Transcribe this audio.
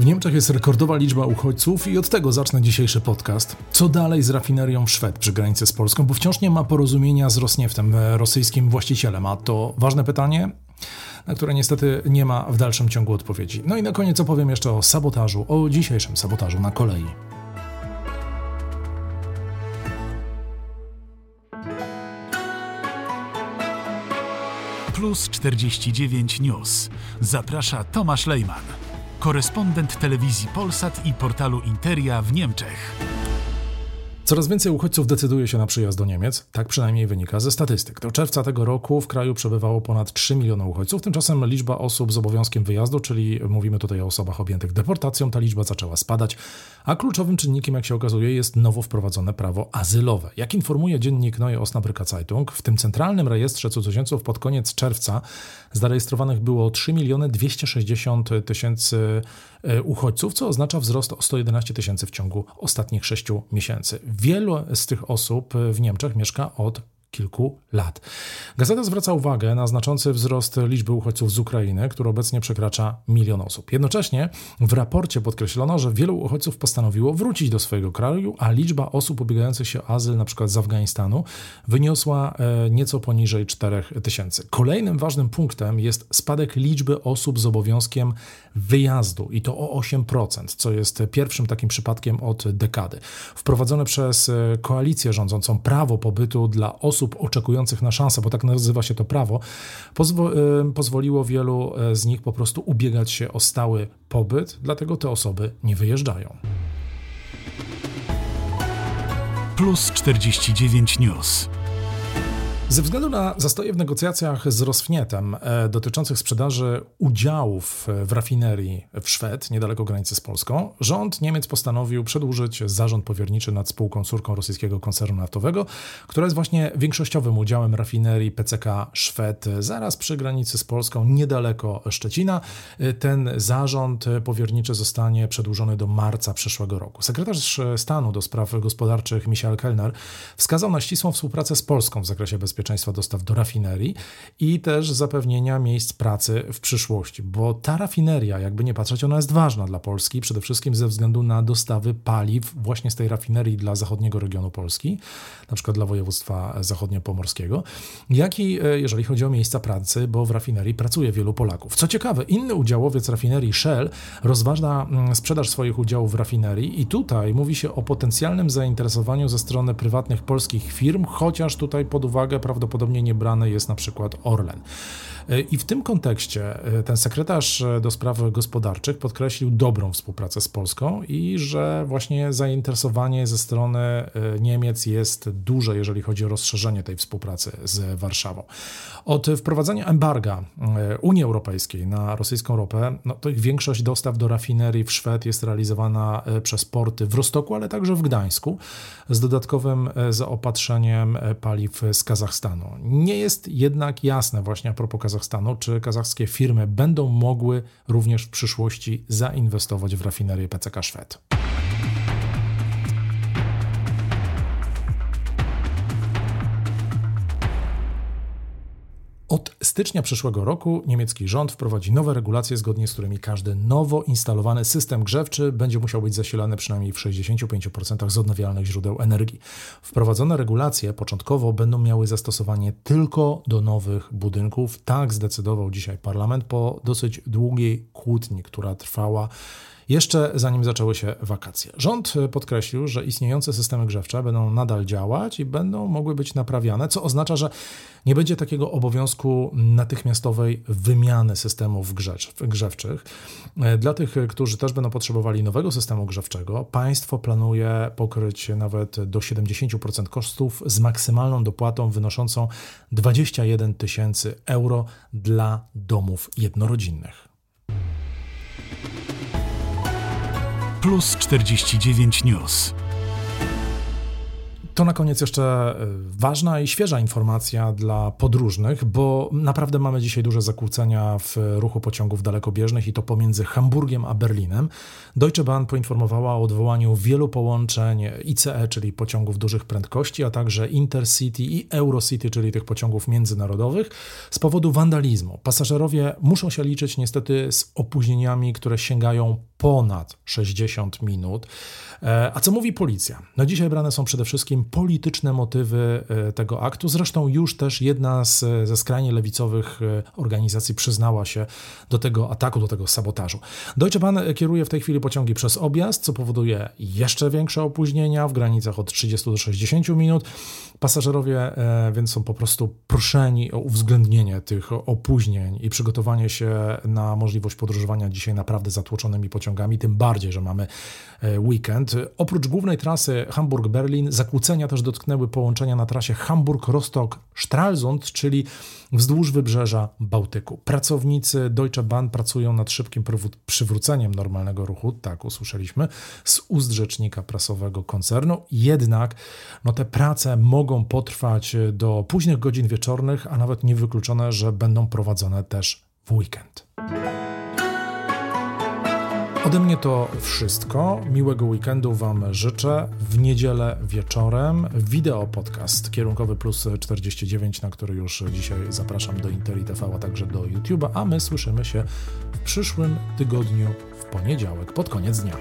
W Niemczech jest rekordowa liczba uchodźców i od tego zacznę dzisiejszy podcast. Co dalej z rafinerią Szwed przy granicy z Polską, bo wciąż nie ma porozumienia z Rosnieftem, e, rosyjskim właścicielem, a to ważne pytanie, na które niestety nie ma w dalszym ciągu odpowiedzi. No i na koniec opowiem jeszcze o sabotażu, o dzisiejszym sabotażu na kolei. Plus 49 News. Zaprasza Tomasz Lejman korespondent telewizji Polsat i portalu Interia w Niemczech. Coraz więcej uchodźców decyduje się na przyjazd do Niemiec, tak przynajmniej wynika ze statystyk. Do czerwca tego roku w kraju przebywało ponad 3 miliony uchodźców, tymczasem liczba osób z obowiązkiem wyjazdu, czyli mówimy tutaj o osobach objętych deportacją, ta liczba zaczęła spadać, a kluczowym czynnikiem, jak się okazuje, jest nowo wprowadzone prawo azylowe. Jak informuje dziennik Neue Osnabrücker Zeitung, w tym centralnym rejestrze cudzoziemców pod koniec czerwca zarejestrowanych było 3 miliony 260 tysięcy e, uchodźców, co oznacza wzrost o 111 tysięcy w ciągu ostatnich 6 miesięcy. Wielu z tych osób w Niemczech mieszka od kilku lat. Gazeta zwraca uwagę na znaczący wzrost liczby uchodźców z Ukrainy, który obecnie przekracza milion osób. Jednocześnie w raporcie podkreślono, że wielu uchodźców postanowiło wrócić do swojego kraju, a liczba osób ubiegających się o azyl np. z Afganistanu wyniosła e, nieco poniżej 4 tysięcy. Kolejnym ważnym punktem jest spadek liczby osób z obowiązkiem wyjazdu i to o 8%, co jest pierwszym takim przypadkiem od dekady. Wprowadzone przez e, koalicję rządzącą prawo pobytu dla osób osób oczekujących na szansę, bo tak nazywa się to prawo, pozwo y, pozwoliło wielu y, z nich po prostu ubiegać się o stały pobyt, dlatego te osoby nie wyjeżdżają. Plus 49 News. Ze względu na zastoje w negocjacjach z Rosnietem e, dotyczących sprzedaży udziałów e, w rafinerii w Szwed, niedaleko granicy z Polską, rząd Niemiec postanowił przedłużyć zarząd powierniczy nad spółką córką rosyjskiego koncernu naftowego, która jest właśnie większościowym udziałem rafinerii PCK Szwed, zaraz przy granicy z Polską, niedaleko Szczecina. E, ten zarząd powierniczy zostanie przedłużony do marca przyszłego roku. Sekretarz stanu do spraw gospodarczych Michael Kellner wskazał na ścisłą współpracę z Polską w zakresie bezpieczeństwa bezpieczeństwa dostaw do rafinerii i też zapewnienia miejsc pracy w przyszłości, bo ta rafineria, jakby nie patrzeć, ona jest ważna dla Polski, przede wszystkim ze względu na dostawy paliw właśnie z tej rafinerii dla zachodniego regionu Polski, na przykład dla województwa zachodniopomorskiego, jak i e, jeżeli chodzi o miejsca pracy, bo w rafinerii pracuje wielu Polaków. Co ciekawe, inny udziałowiec rafinerii Shell rozważa mm, sprzedaż swoich udziałów w rafinerii i tutaj mówi się o potencjalnym zainteresowaniu ze strony prywatnych polskich firm, chociaż tutaj pod uwagę prawdopodobnie nie brany jest na przykład Orlen. E, I w tym kontekście e, ten sekretarz e, do spraw gospodarczych podkreślił dobrą współpracę z Polską i że właśnie zainteresowanie ze strony Niemiec jest duże, jeżeli chodzi o rozszerzenie tej współpracy z Warszawą. Od wprowadzenia embarga Unii Europejskiej na rosyjską ropę, no to ich większość dostaw do rafinerii w Szwed jest realizowana przez porty w Rostoku, ale także w Gdańsku, z dodatkowym zaopatrzeniem paliw z Kazachstanu. Nie jest jednak jasne właśnie a propos Kazachstanu, czy kazachskie firmy będą mogły również w przyszłości zainwestować w rafinerię PCK Szwed. Stycznia przyszłego roku niemiecki rząd wprowadzi nowe regulacje, zgodnie z którymi każdy nowo instalowany system grzewczy będzie musiał być zasilany przynajmniej w 65% z odnawialnych źródeł energii. Wprowadzone regulacje początkowo będą miały zastosowanie tylko do nowych budynków. Tak zdecydował dzisiaj parlament po dosyć długiej kłótni, która trwała jeszcze zanim zaczęły się wakacje. Rząd podkreślił, że istniejące systemy grzewcze będą nadal działać i będą mogły być naprawiane, co oznacza, że nie będzie takiego obowiązku natychmiastowej wymiany systemów grzewczych. Dla tych, którzy też będą potrzebowali nowego systemu grzewczego, państwo planuje pokryć nawet do 70% kosztów z maksymalną dopłatą wynoszącą 21 tysięcy euro dla domów jednorodzinnych. Plus 49 News. To na koniec jeszcze e, ważna i świeża informacja dla podróżnych, bo naprawdę mamy dzisiaj duże zakłócenia w ruchu pociągów dalekobieżnych i to pomiędzy Hamburgiem a Berlinem. Deutsche Bahn poinformowała o odwołaniu wielu połączeń ICE, czyli pociągów dużych prędkości, a także Intercity i Eurocity, czyli tych pociągów międzynarodowych, z powodu wandalizmu. Pasażerowie muszą się liczyć niestety z opóźnieniami, które sięgają ponad 60 minut. E, a co mówi policja? No dzisiaj brane są przede wszystkim polityczne motywy e, tego aktu. Zresztą już też jedna z, ze skrajnie lewicowych e, organizacji przyznała się do tego ataku, do tego sabotażu. Deutsche Bahn kieruje w tej chwili pociągi przez objazd, co powoduje jeszcze większe opóźnienia w granicach od 30 do 60 minut. Pasażerowie więc są po prostu proszeni o uwzględnienie tych opóźnień i przygotowanie się na możliwość podróżowania dzisiaj naprawdę zatłoczonymi pociągami, tym bardziej, że mamy weekend. Oprócz głównej trasy Hamburg-Berlin zakłócenia też dotknęły połączenia na trasie Hamburg-Rostock-Stralsund, czyli wzdłuż wybrzeża Bałtyku. Pracownicy Deutsche Bahn pracują nad szybkim przywróceniem normalnego ruchu, tak usłyszeliśmy, z ust rzecznika prasowego koncernu. Jednak no, te prace mogą potrwać do późnych godzin wieczornych, a nawet niewykluczone, że będą prowadzone też w weekend. Ode mnie to wszystko. Miłego weekendu Wam życzę. W niedzielę wieczorem wideo podcast kierunkowy plus 49, na który już dzisiaj zapraszam do Interi TV, a także do YouTube'a, a my słyszymy się w przyszłym tygodniu w poniedziałek pod koniec dnia.